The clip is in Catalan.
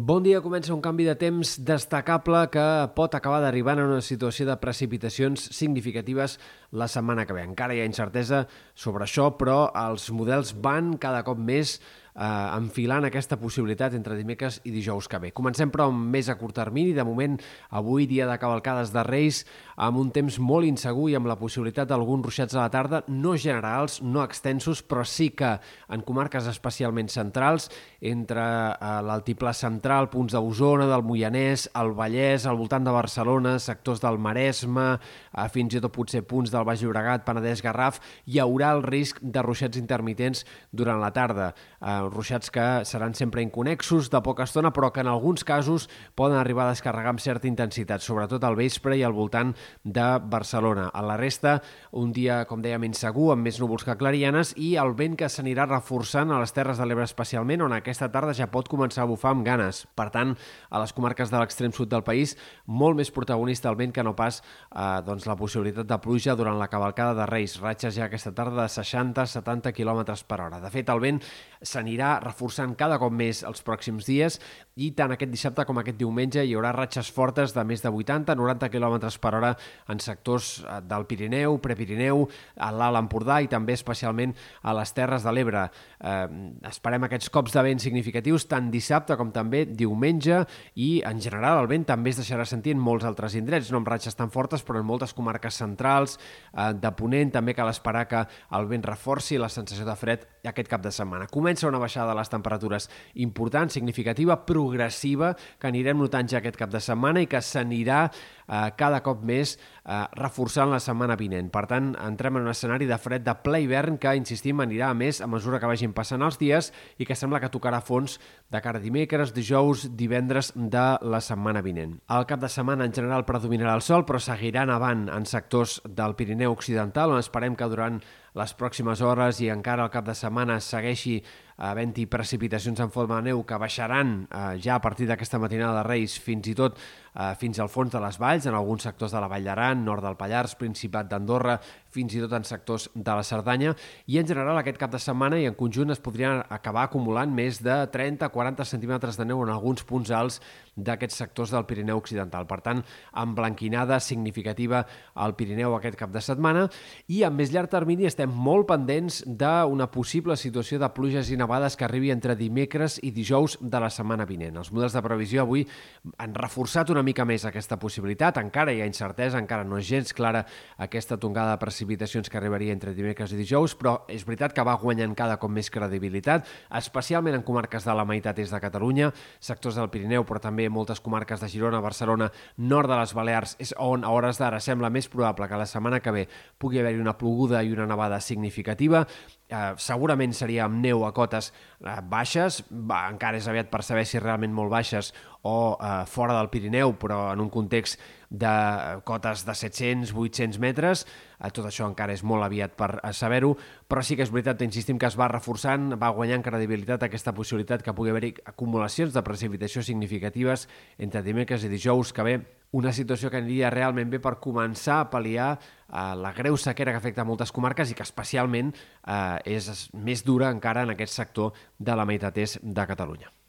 Bon dia, comença un canvi de temps destacable que pot acabar d'arribar en una situació de precipitacions significatives la setmana que ve. Encara hi ha incertesa sobre això, però els models van cada cop més eh, enfilant aquesta possibilitat entre dimecres i dijous que ve. Comencem, però, més a curt termini. De moment, avui, dia de cavalcades de Reis, amb un temps molt insegur i amb la possibilitat d'alguns ruixats a la tarda, no generals, no extensos, però sí que en comarques especialment centrals, entre eh, l'altiplà central, punts d'Osona, del Moianès, el Vallès, al voltant de Barcelona, sectors del Maresme, eh, fins i tot potser punts del Baix Llobregat, Penedès, Garraf, hi haurà el risc de ruixats intermitents durant la tarda. Eh, ruixats que seran sempre inconexos, de poca estona, però que en alguns casos poden arribar a descarregar amb certa intensitat, sobretot al vespre i al voltant de Barcelona. A la resta, un dia, com dèiem, insegur, amb més núvols que clarianes, i el vent que s'anirà reforçant a les Terres de l'Ebre especialment, on aquesta tarda ja pot començar a bufar amb ganes. Per tant, a les comarques de l'extrem sud del país, molt més protagonista el vent que no pas eh, doncs, la possibilitat de pluja durant la cavalcada de Reis. Ratxes ja aquesta tarda de 60-70 km per hora. De fet, el vent s'anirà reforçant cada cop més els pròxims dies i tant aquest dissabte com aquest diumenge hi haurà ratxes fortes de més de 80-90 km per hora en sectors eh, del Pirineu, Prepirineu, a l'Alt Empordà i també especialment a les Terres de l'Ebre. Eh, esperem aquests cops de vent significatius tant dissabte com també diumenge i en general el vent també es deixarà sentir en molts altres indrets, no amb ratxes tan fortes però en moltes comarques centrals, eh, de Ponent també cal esperar que el vent reforci la sensació de fred aquest cap de setmana. Comença una baixada de les temperatures important, significativa, progressiva, que anirem notant ja aquest cap de setmana i que s'anirà eh, cada cop més eh, reforçant la setmana vinent. Per tant, entrem en un escenari de fred de ple hivern que, insistim, anirà a més a mesura que vagin passant els dies i que sembla que tocarà fons de cara a dimecres, dijous, divendres de la setmana vinent. El cap de setmana en general predominarà el sol, però seguirà nevant en sectors del Pirineu Occidental, on esperem que durant les pròximes hores i encara el cap de setmana segueixi havent-hi precipitacions en forma de neu que baixaran eh, ja a partir d'aquesta matinada de Reis fins i tot eh, fins al fons de les valls, en alguns sectors de la Vall d'Aran, nord del Pallars, Principat d'Andorra, fins i tot en sectors de la Cerdanya, i en general aquest cap de setmana i en conjunt es podrien acabar acumulant més de 30-40 centímetres de neu en alguns punts alts d'aquests sectors del Pirineu Occidental. Per tant, emblanquinada significativa al Pirineu aquest cap de setmana. I en més llarg termini estem molt pendents d'una possible situació de pluges i nevades que arribi entre dimecres i dijous de la setmana vinent. Els models de previsió avui han reforçat una mica més aquesta possibilitat. Encara hi ha incertesa, encara no és gens clara aquesta tongada de precipitacions que arribaria entre dimecres i dijous, però és veritat que va guanyant cada cop més credibilitat, especialment en comarques de la meitat est de Catalunya, sectors del Pirineu, però també moltes comarques de Girona, Barcelona, nord de les Balears, és on a hores d'ara sembla més probable que la setmana que ve pugui haver-hi una ploguda i una nevada significativa. Eh, segurament seria amb neu a cotes eh, baixes, va, encara és aviat per saber si realment molt baixes o eh, fora del Pirineu, però en un context de cotes de 700-800 metres. Eh, tot això encara és molt aviat per eh, saber-ho, però sí que és veritat, insistim, que es va reforçant, va guanyant credibilitat aquesta possibilitat que pugui haver-hi acumulacions de precipitació significatives entre dimecres i dijous que ve una situació que aniria realment bé per començar a pal·liar eh, la greu sequera que afecta moltes comarques i que especialment eh, és més dura encara en aquest sector de la meitat est de Catalunya.